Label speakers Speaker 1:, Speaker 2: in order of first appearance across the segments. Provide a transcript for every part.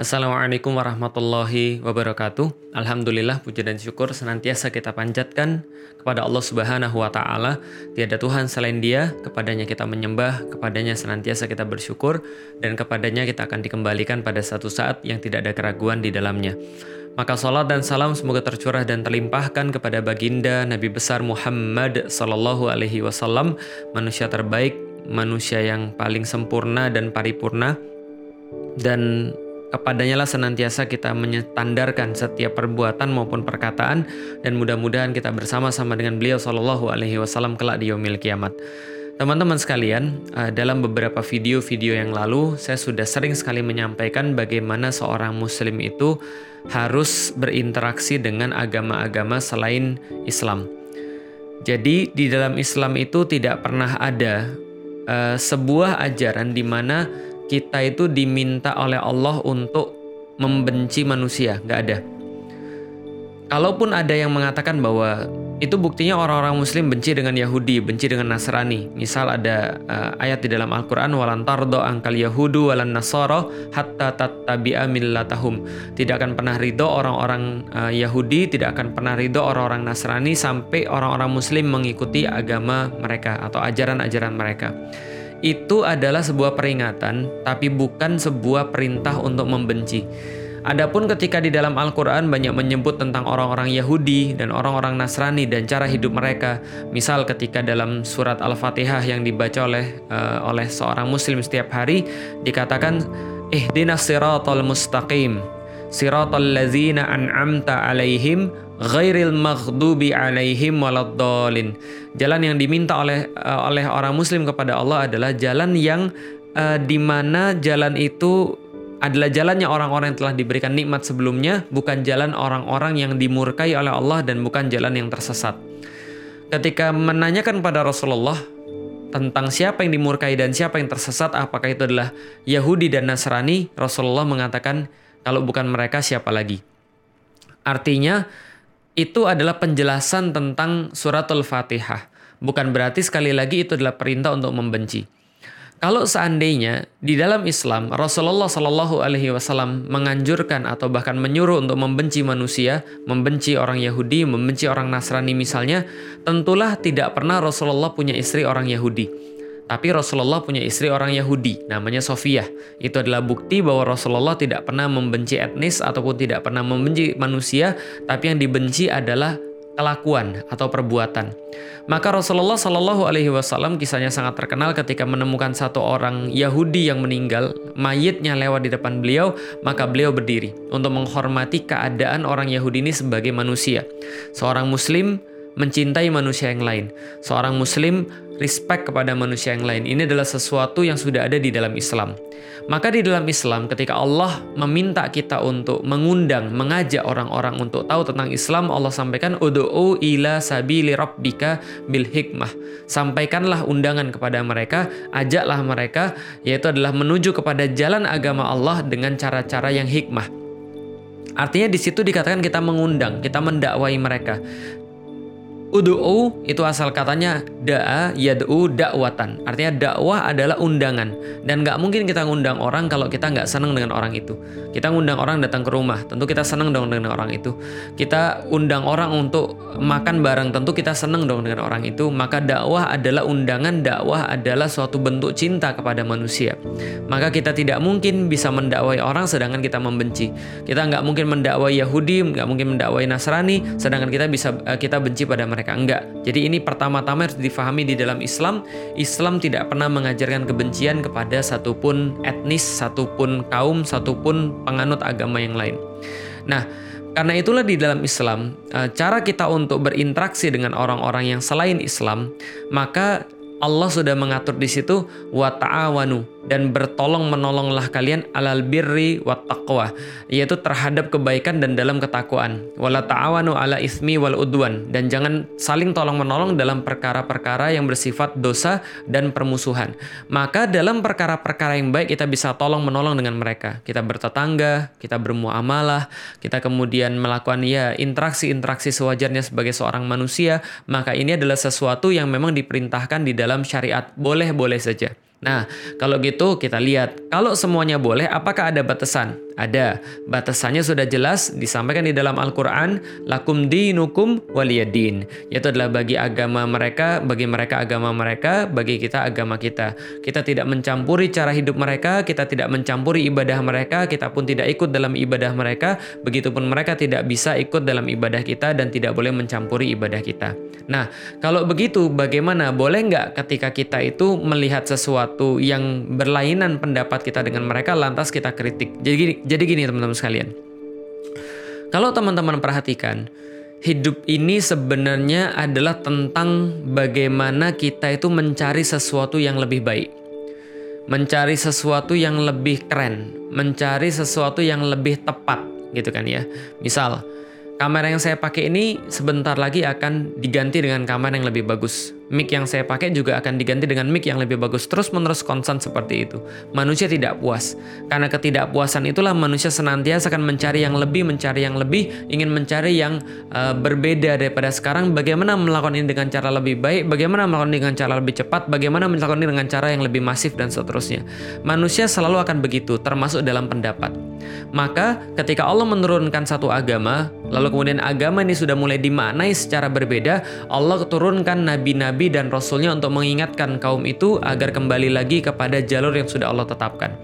Speaker 1: Assalamualaikum warahmatullahi wabarakatuh. Alhamdulillah puji dan syukur senantiasa kita panjatkan kepada Allah Subhanahu wa taala. Tiada Tuhan selain Dia, kepadanya kita menyembah, kepadanya senantiasa kita bersyukur dan kepadanya kita akan dikembalikan pada satu saat yang tidak ada keraguan di dalamnya. Maka salat dan salam semoga tercurah dan terlimpahkan kepada baginda Nabi besar Muhammad sallallahu alaihi wasallam, manusia terbaik, manusia yang paling sempurna dan paripurna dan Kepadanya lah senantiasa kita menyetandarkan setiap perbuatan maupun perkataan dan mudah-mudahan kita bersama-sama dengan beliau Shallallahu Alaihi Wasallam kelak di yaumil kiamat. Teman-teman sekalian, eh, dalam beberapa video-video yang lalu saya sudah sering sekali menyampaikan bagaimana seorang muslim itu harus berinteraksi dengan agama-agama selain Islam. Jadi di dalam Islam itu tidak pernah ada uh, sebuah ajaran di mana kita itu diminta oleh Allah untuk membenci manusia, nggak ada. Kalaupun ada yang mengatakan bahwa itu buktinya orang-orang Muslim benci dengan Yahudi, benci dengan Nasrani. Misal ada uh, ayat di dalam Al-Quran, walan tardo angkal Yahudu walan Nasoro hatta tattabi'a millatahum. Tidak akan pernah ridho orang-orang uh, Yahudi, tidak akan pernah ridho orang-orang Nasrani sampai orang-orang Muslim mengikuti agama mereka atau ajaran-ajaran mereka itu adalah sebuah peringatan, tapi bukan sebuah perintah untuk membenci. Adapun ketika di dalam Al-Quran banyak menyebut tentang orang-orang Yahudi dan orang-orang Nasrani dan cara hidup mereka, misal ketika dalam surat Al-Fatihah yang dibaca oleh uh, oleh seorang Muslim setiap hari dikatakan, ihdinas siratal mustaqim, siratal lazina an'amta alaihim ghairil maghdubi alaihim waladdallin. Jalan yang diminta oleh uh, oleh orang muslim kepada Allah adalah jalan yang uh, di mana jalan itu adalah jalannya orang-orang yang telah diberikan nikmat sebelumnya, bukan jalan orang-orang yang dimurkai oleh Allah dan bukan jalan yang tersesat. Ketika menanyakan pada Rasulullah tentang siapa yang dimurkai dan siapa yang tersesat, apakah itu adalah Yahudi dan Nasrani, Rasulullah mengatakan, kalau bukan mereka siapa lagi? Artinya, itu adalah penjelasan tentang suratul Fatihah. Bukan berarti sekali lagi itu adalah perintah untuk membenci. Kalau seandainya di dalam Islam Rasulullah Shallallahu Alaihi Wasallam menganjurkan atau bahkan menyuruh untuk membenci manusia, membenci orang Yahudi, membenci orang Nasrani misalnya, tentulah tidak pernah Rasulullah punya istri orang Yahudi. Tapi Rasulullah punya istri orang Yahudi, namanya Sofia. Itu adalah bukti bahwa Rasulullah tidak pernah membenci etnis ataupun tidak pernah membenci manusia, tapi yang dibenci adalah kelakuan atau perbuatan. Maka Rasulullah Shallallahu Alaihi Wasallam kisahnya sangat terkenal ketika menemukan satu orang Yahudi yang meninggal, mayitnya lewat di depan beliau, maka beliau berdiri untuk menghormati keadaan orang Yahudi ini sebagai manusia. Seorang Muslim mencintai manusia yang lain. Seorang Muslim respect kepada manusia yang lain. Ini adalah sesuatu yang sudah ada di dalam Islam. Maka di dalam Islam ketika Allah meminta kita untuk mengundang, mengajak orang-orang untuk tahu tentang Islam, Allah sampaikan ud'u ila sabili rabbika bil hikmah. Sampaikanlah undangan kepada mereka, ajaklah mereka yaitu adalah menuju kepada jalan agama Allah dengan cara-cara yang hikmah. Artinya di situ dikatakan kita mengundang, kita mendakwai mereka. Udu'u itu asal katanya da'a yad'u dakwatan. Artinya dakwah adalah undangan. Dan nggak mungkin kita ngundang orang kalau kita nggak senang dengan orang itu. Kita ngundang orang datang ke rumah, tentu kita senang dong dengan orang itu. Kita undang orang untuk makan bareng, tentu kita senang dong dengan orang itu. Maka dakwah adalah undangan, dakwah adalah suatu bentuk cinta kepada manusia. Maka kita tidak mungkin bisa mendakwai orang sedangkan kita membenci. Kita nggak mungkin mendakwai Yahudi, nggak mungkin mendakwai Nasrani, sedangkan kita bisa eh, kita benci pada mereka mereka enggak. Jadi ini pertama-tama harus difahami di dalam Islam. Islam tidak pernah mengajarkan kebencian kepada satupun etnis, satupun kaum, satupun penganut agama yang lain. Nah, karena itulah di dalam Islam, eh, cara kita untuk berinteraksi dengan orang-orang yang selain Islam, maka Allah sudah mengatur di situ wa ta'awanu dan bertolong menolonglah kalian alal birri wa taqwa yaitu terhadap kebaikan dan dalam ketakwaan. Wala ta'awanu ala ismi wal udwan dan jangan saling tolong menolong dalam perkara-perkara yang bersifat dosa dan permusuhan. Maka dalam perkara-perkara yang baik kita bisa tolong menolong dengan mereka. Kita bertetangga kita bermuamalah kita kemudian melakukan ya interaksi-interaksi sewajarnya sebagai seorang manusia maka ini adalah sesuatu yang memang diperintahkan di dalam dalam syariat. Boleh-boleh saja. Nah, kalau gitu kita lihat, kalau semuanya boleh, apakah ada batasan? Ada. Batasannya sudah jelas disampaikan di dalam Al-Qur'an, lakum dinukum waliyadin. Yaitu adalah bagi agama mereka, bagi mereka agama mereka, bagi kita agama kita. Kita tidak mencampuri cara hidup mereka, kita tidak mencampuri ibadah mereka, kita pun tidak ikut dalam ibadah mereka, begitupun mereka tidak bisa ikut dalam ibadah kita dan tidak boleh mencampuri ibadah kita. Nah, kalau begitu bagaimana? Boleh nggak ketika kita itu melihat sesuatu yang berlainan pendapat kita dengan mereka lantas kita kritik? Jadi jadi gini teman-teman sekalian. Kalau teman-teman perhatikan, hidup ini sebenarnya adalah tentang bagaimana kita itu mencari sesuatu yang lebih baik. Mencari sesuatu yang lebih keren, mencari sesuatu yang lebih tepat gitu kan ya. Misal, kamera yang saya pakai ini sebentar lagi akan diganti dengan kamera yang lebih bagus mic yang saya pakai juga akan diganti dengan mic yang lebih bagus. Terus menerus konsen seperti itu. Manusia tidak puas. Karena ketidakpuasan itulah manusia senantiasa akan mencari yang lebih, mencari yang lebih, ingin mencari yang uh, berbeda daripada sekarang. Bagaimana melakukan ini dengan cara lebih baik, bagaimana melakukan ini dengan cara lebih cepat, bagaimana melakukan ini dengan cara yang lebih masif dan seterusnya. Manusia selalu akan begitu, termasuk dalam pendapat. Maka ketika Allah menurunkan satu agama, lalu kemudian agama ini sudah mulai dimaknai secara berbeda, Allah turunkan nabi-nabi Nabi dan Rasulnya untuk mengingatkan kaum itu agar kembali lagi kepada jalur yang sudah Allah tetapkan.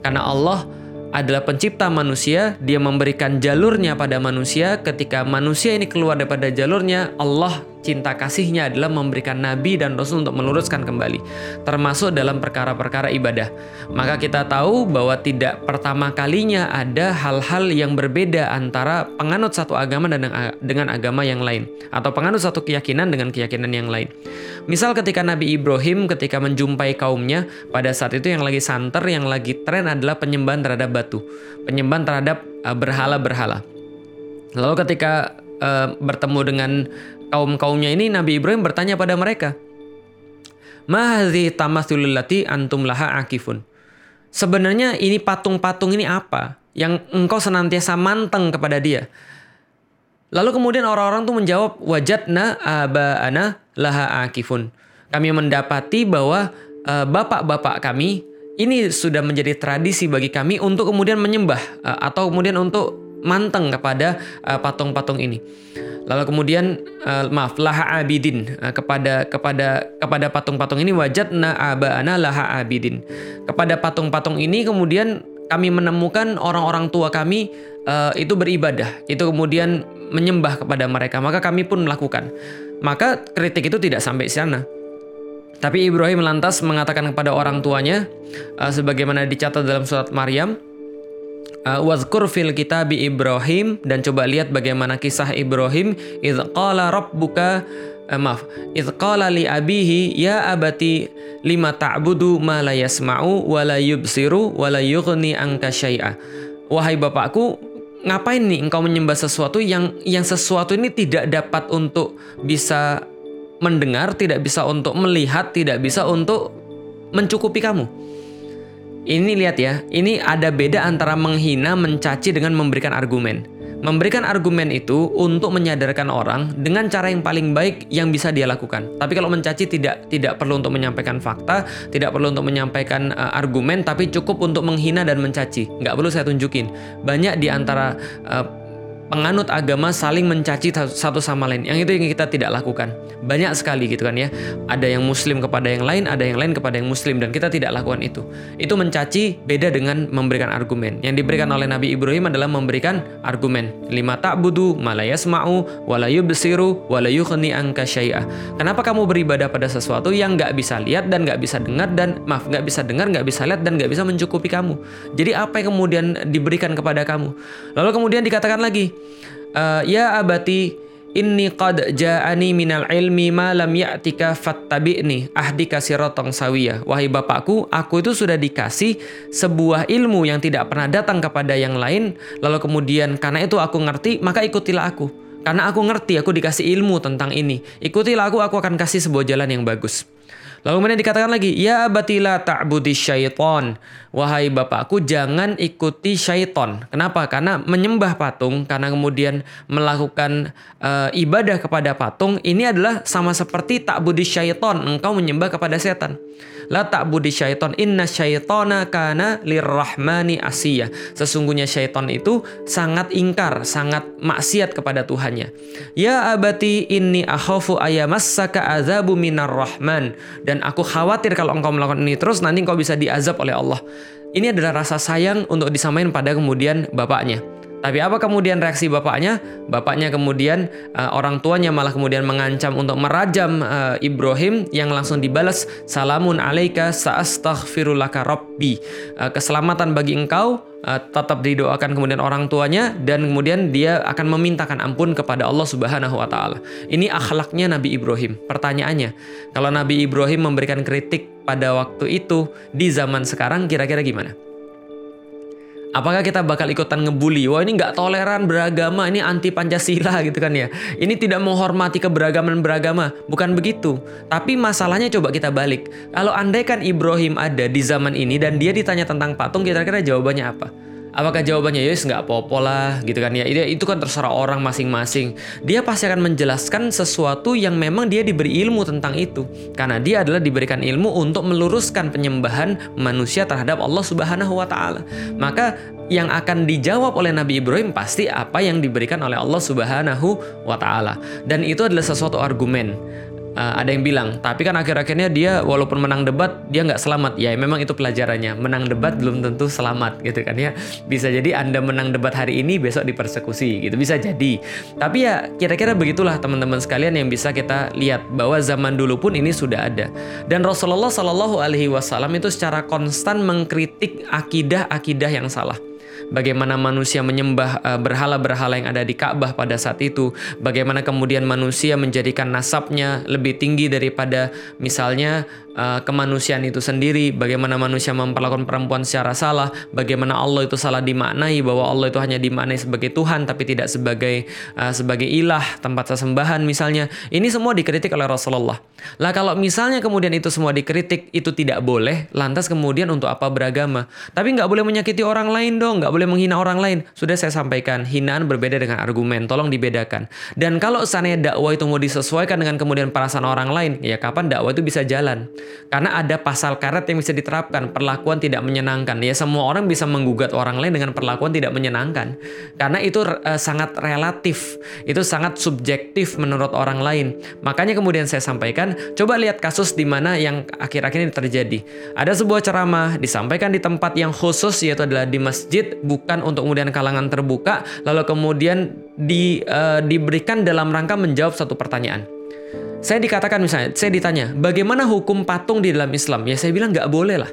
Speaker 1: Karena Allah adalah pencipta manusia, dia memberikan jalurnya pada manusia. Ketika manusia ini keluar daripada jalurnya, Allah cinta kasihnya adalah memberikan nabi dan rasul untuk meluruskan kembali, termasuk dalam perkara-perkara ibadah. Maka kita tahu bahwa tidak pertama kalinya ada hal-hal yang berbeda antara penganut satu agama dan dengan agama yang lain, atau penganut satu keyakinan dengan keyakinan yang lain. Misal ketika Nabi Ibrahim ketika menjumpai kaumnya, pada saat itu yang lagi santer, yang lagi tren adalah penyembahan terhadap batu, penyembahan terhadap uh, berhala-berhala. Lalu ketika uh, bertemu dengan kaum-kaumnya ini Nabi Ibrahim bertanya pada mereka, "Mahzi tamathulillati antum laha akifun?" Sebenarnya ini patung-patung ini apa yang engkau senantiasa manteng kepada dia? Lalu kemudian orang-orang tuh menjawab, "Wajadna aba'ana laha akifun." Kami mendapati bahwa uh, bapak-bapak kami ini sudah menjadi tradisi bagi kami untuk kemudian menyembah uh, atau kemudian untuk manteng kepada uh, patung-patung ini. Lalu kemudian uh, maaf laha abidin uh, kepada kepada kepada patung-patung ini wajadna abana laha abidin. Kepada patung-patung ini kemudian kami menemukan orang-orang tua kami uh, itu beribadah, itu kemudian menyembah kepada mereka, maka kami pun melakukan. Maka kritik itu tidak sampai sana. Tapi Ibrahim lantas mengatakan kepada orang tuanya, uh, sebagaimana dicatat dalam surat Maryam, uh, wazkur fil kitabi Ibrahim dan coba lihat bagaimana kisah Ibrahim idz qala rabbuka uh, maaf idz qala li abihi ya abati lima ta'budu ma la yasma'u wa la yubsiru wa la yughni anka syai'a wahai bapakku ngapain nih engkau menyembah sesuatu yang yang sesuatu ini tidak dapat untuk bisa mendengar, tidak bisa untuk melihat, tidak bisa untuk mencukupi kamu. Ini lihat ya, ini ada beda antara menghina, mencaci dengan memberikan argumen. Memberikan argumen itu untuk menyadarkan orang dengan cara yang paling baik yang bisa dia lakukan. Tapi kalau mencaci tidak tidak perlu untuk menyampaikan fakta, tidak perlu untuk menyampaikan uh, argumen, tapi cukup untuk menghina dan mencaci. Nggak perlu saya tunjukin. Banyak di antara uh, penganut agama saling mencaci satu sama lain. Yang itu yang kita tidak lakukan. Banyak sekali gitu kan ya. Ada yang muslim kepada yang lain, ada yang lain kepada yang muslim dan kita tidak lakukan itu. Itu mencaci beda dengan memberikan argumen. Yang diberikan oleh Nabi Ibrahim adalah memberikan argumen. Lima ta'budu malayasma'u walayu besiru walayu yukhni angka syai'ah. Kenapa kamu beribadah pada sesuatu yang nggak bisa lihat dan nggak bisa dengar dan maaf nggak bisa dengar, nggak bisa lihat dan nggak bisa mencukupi kamu. Jadi apa yang kemudian diberikan kepada kamu? Lalu kemudian dikatakan lagi, uh, ya abati inni qad ja'ani minal ilmi ma lam ya'tika fattabi'ni ahdika sirotong sawiyah. Wahai bapakku, aku itu sudah dikasih sebuah ilmu yang tidak pernah datang kepada yang lain, lalu kemudian karena itu aku ngerti, maka ikutilah aku. Karena aku ngerti, aku dikasih ilmu tentang ini. Ikutilah aku, aku akan kasih sebuah jalan yang bagus. Lalu kemudian dikatakan lagi, Ya abatila ta'budi syaiton, wahai bapakku jangan ikuti syaiton. Kenapa? Karena menyembah patung, karena kemudian melakukan uh, ibadah kepada patung ini adalah sama seperti tak budi syaiton, engkau menyembah kepada setan. La tak budi syaiton, inna syaitona kana lirrahmani asiyah. Sesungguhnya syaiton itu sangat ingkar, sangat maksiat kepada Tuhannya. Ya abati inni akhafu ayamassaka azabu minar rahman. Dan aku khawatir kalau engkau melakukan ini terus nanti engkau bisa diazab oleh Allah. Ini adalah rasa sayang untuk disampaikan pada kemudian bapaknya. Tapi apa kemudian reaksi bapaknya? Bapaknya kemudian uh, orang tuanya malah kemudian mengancam untuk merajam uh, Ibrahim yang langsung dibalas salamun alaika saastaghfirulaka rabbi. Uh, keselamatan bagi engkau uh, tetap didoakan kemudian orang tuanya dan kemudian dia akan memintakan ampun kepada Allah Subhanahu wa taala. Ini akhlaknya Nabi Ibrahim. Pertanyaannya, kalau Nabi Ibrahim memberikan kritik pada waktu itu di zaman sekarang kira-kira gimana? Apakah kita bakal ikutan ngebully? Wah ini nggak toleran beragama, ini anti Pancasila gitu kan ya. Ini tidak menghormati keberagaman beragama. Bukan begitu. Tapi masalahnya coba kita balik. Kalau andai kan Ibrahim ada di zaman ini dan dia ditanya tentang patung, kira-kira jawabannya apa? Apakah jawabannya Yes nggak apa-apa lah gitu kan. Ya itu kan terserah orang masing-masing. Dia pasti akan menjelaskan sesuatu yang memang dia diberi ilmu tentang itu. Karena dia adalah diberikan ilmu untuk meluruskan penyembahan manusia terhadap Allah Subhanahu wa taala. Maka yang akan dijawab oleh Nabi Ibrahim pasti apa yang diberikan oleh Allah Subhanahu wa taala. Dan itu adalah sesuatu argumen uh, ada yang bilang tapi kan akhir-akhirnya dia walaupun menang debat dia nggak selamat. Ya memang itu pelajarannya. Menang debat belum tentu selamat gitu kan ya. Bisa jadi anda menang debat hari ini besok dipersekusi gitu. Bisa jadi. Tapi ya kira-kira begitulah teman-teman sekalian yang bisa kita lihat bahwa zaman dulu pun ini sudah ada. Dan Rasulullah Shallallahu Alaihi Wasallam itu secara konstan mengkritik akidah-akidah yang salah bagaimana manusia menyembah uh, berhala-berhala yang ada di Ka'bah pada saat itu, bagaimana kemudian manusia menjadikan nasabnya lebih tinggi daripada misalnya uh, kemanusiaan itu sendiri, bagaimana manusia memperlakukan perempuan secara salah, bagaimana Allah itu salah dimaknai bahwa Allah itu hanya dimaknai sebagai Tuhan tapi tidak sebagai uh, sebagai ilah, tempat sesembahan misalnya. Ini semua dikritik oleh Rasulullah. Lah kalau misalnya kemudian itu semua dikritik, itu tidak boleh, lantas kemudian untuk apa beragama? Tapi nggak boleh menyakiti orang lain dong, nggak boleh menghina orang lain. Sudah saya sampaikan, hinaan berbeda dengan argumen, tolong dibedakan. Dan kalau seandainya dakwah itu mau disesuaikan dengan kemudian perasaan orang lain, ya kapan dakwah itu bisa jalan? Karena ada pasal karet yang bisa diterapkan, perlakuan tidak menyenangkan. Ya semua orang bisa menggugat orang lain dengan perlakuan tidak menyenangkan. Karena itu uh, sangat relatif, itu sangat subjektif menurut orang lain. Makanya kemudian saya sampaikan, coba lihat kasus di mana yang akhir-akhir ini terjadi. Ada sebuah ceramah disampaikan di tempat yang khusus yaitu adalah di masjid, bukan untuk kemudian kalangan terbuka, lalu kemudian di, uh, diberikan dalam rangka menjawab satu pertanyaan. Saya dikatakan misalnya, saya ditanya, bagaimana hukum patung di dalam Islam? Ya saya bilang nggak boleh lah.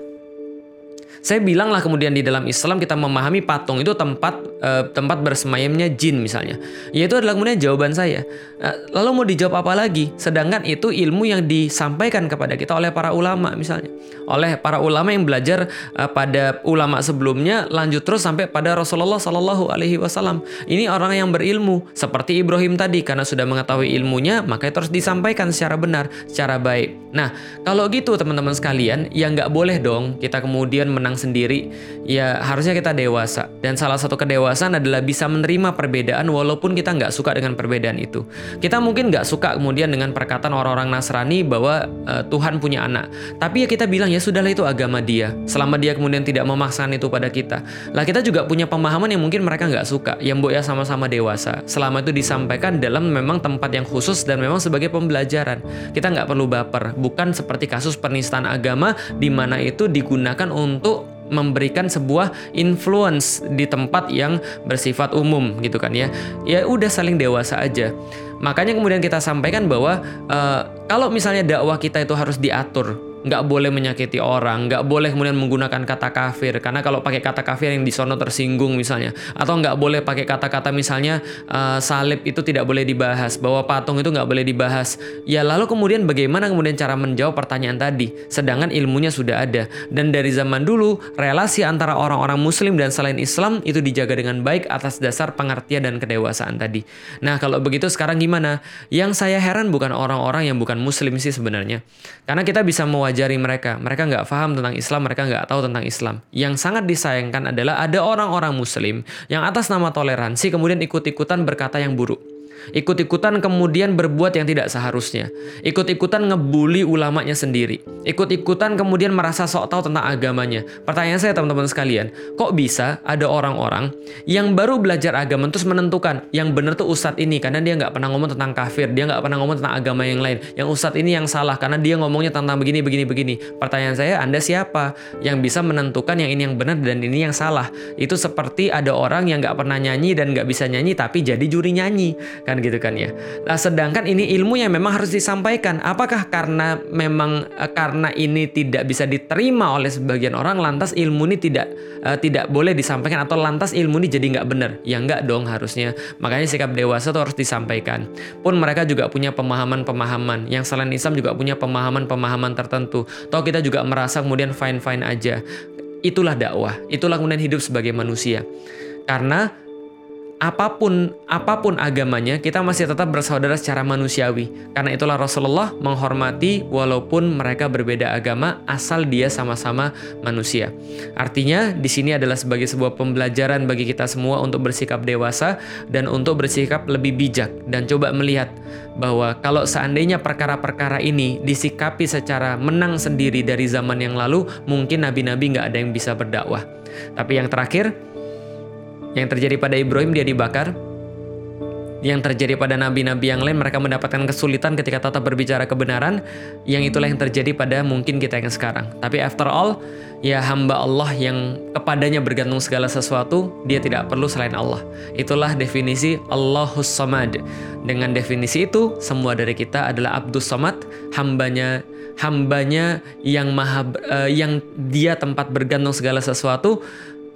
Speaker 1: Saya bilang lah kemudian di dalam Islam kita memahami patung itu tempat uh, tempat bersemayamnya jin misalnya. Ya itu adalah kemudian jawaban saya. Uh, lalu mau dijawab apa lagi? Sedangkan itu ilmu yang disampaikan kepada kita oleh para ulama misalnya. Oleh para ulama yang belajar uh, pada ulama sebelumnya lanjut terus sampai pada Rasulullah Shallallahu alaihi wasallam. Ini orang yang berilmu seperti Ibrahim tadi karena sudah mengetahui ilmunya maka terus disampaikan secara benar, secara baik. Nah, kalau gitu teman-teman sekalian, ya nggak boleh dong kita kemudian menang sendiri, ya harusnya kita dewasa. Dan salah satu kedewasaan adalah bisa menerima perbedaan walaupun kita nggak suka dengan perbedaan itu. Kita mungkin nggak suka kemudian dengan perkataan orang-orang Nasrani bahwa uh, Tuhan punya anak. Tapi ya kita bilang ya sudahlah itu agama dia. Selama dia kemudian tidak memaksakan itu pada kita. Lah kita juga punya pemahaman yang mungkin mereka nggak suka. Yang mbok ya sama-sama dewasa. Selama itu disampaikan dalam memang tempat yang khusus dan memang sebagai pembelajaran. Kita nggak perlu baper. Bukan seperti kasus penistaan agama di mana itu digunakan untuk memberikan sebuah influence di tempat yang bersifat umum gitu kan ya. Ya udah saling dewasa aja. Makanya kemudian kita sampaikan bahwa uh, kalau misalnya dakwah kita itu harus diatur nggak boleh menyakiti orang, nggak boleh kemudian menggunakan kata kafir karena kalau pakai kata kafir yang disono tersinggung misalnya, atau nggak boleh pakai kata-kata misalnya uh, salib itu tidak boleh dibahas, bahwa patung itu nggak boleh dibahas. Ya lalu kemudian bagaimana kemudian cara menjawab pertanyaan tadi? Sedangkan ilmunya sudah ada dan dari zaman dulu relasi antara orang-orang Muslim dan selain Islam itu dijaga dengan baik atas dasar pengertian dan kedewasaan tadi. Nah kalau begitu sekarang gimana? Yang saya heran bukan orang-orang yang bukan Muslim sih sebenarnya, karena kita bisa mewajibkan mengajari mereka. Mereka nggak paham tentang Islam, mereka nggak tahu tentang Islam. Yang sangat disayangkan adalah ada orang-orang Muslim yang atas nama toleransi kemudian ikut-ikutan berkata yang buruk. Ikut-ikutan kemudian berbuat yang tidak seharusnya. Ikut-ikutan ngebully ulamanya sendiri. Ikut-ikutan kemudian merasa sok tahu tentang agamanya. Pertanyaan saya teman-teman sekalian, kok bisa ada orang-orang yang baru belajar agama terus menentukan yang benar tuh ustadz ini karena dia nggak pernah ngomong tentang kafir, dia nggak pernah ngomong tentang agama yang lain. Yang ustadz ini yang salah karena dia ngomongnya tentang begini, begini, begini. Pertanyaan saya, Anda siapa yang bisa menentukan yang ini yang benar dan ini yang salah? Itu seperti ada orang yang nggak pernah nyanyi dan nggak bisa nyanyi tapi jadi juri nyanyi. Kan kan gitu kan ya. Nah, sedangkan ini ilmu yang memang harus disampaikan. Apakah karena memang uh, karena ini tidak bisa diterima oleh sebagian orang lantas ilmu ini tidak uh, tidak boleh disampaikan atau lantas ilmu ini jadi nggak benar? Ya nggak dong harusnya. Makanya sikap dewasa itu harus disampaikan. Pun mereka juga punya pemahaman-pemahaman yang selain Islam juga punya pemahaman-pemahaman tertentu. Toh kita juga merasa kemudian fine-fine aja. Itulah dakwah, itulah kemudian hidup sebagai manusia. Karena apa pun apa pun agamanya kita masih tetap bersaudara secara manusiawi. Karena itulah Rasulullah menghormati walaupun mereka berbeda agama asal dia sama-sama manusia. Artinya di sini adalah sebagai sebuah pembelajaran bagi kita semua untuk bersikap dewasa dan untuk bersikap lebih bijak. Dan coba melihat bahwa kalau seandainya perkara-perkara ini disikapi secara menang sendiri dari zaman yang lalu mungkin nabi-nabi nggak ada yang bisa berdakwah. Tapi yang terakhir yang terjadi pada Ibrahim dia dibakar. Yang terjadi pada nabi-nabi yang lain mereka mendapatkan kesulitan ketika tetap berbicara kebenaran. Yang itulah yang terjadi pada mungkin kita yang sekarang. Tapi after all, ya hamba Allah yang kepadanya bergantung segala sesuatu, dia tidak perlu selain Allah. Itulah definisi Allahus Samad. Dengan definisi itu, semua dari kita adalah Abdus Samad, hambanya hambanya yang maha uh, yang dia tempat bergantung segala sesuatu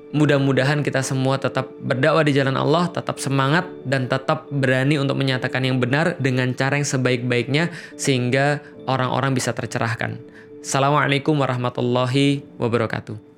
Speaker 1: Mudah-mudahan kita semua tetap berdakwah di jalan Allah, tetap semangat dan tetap berani untuk menyatakan yang benar dengan cara yang sebaik-baiknya sehingga orang-orang bisa tercerahkan. Assalamualaikum warahmatullahi wabarakatuh.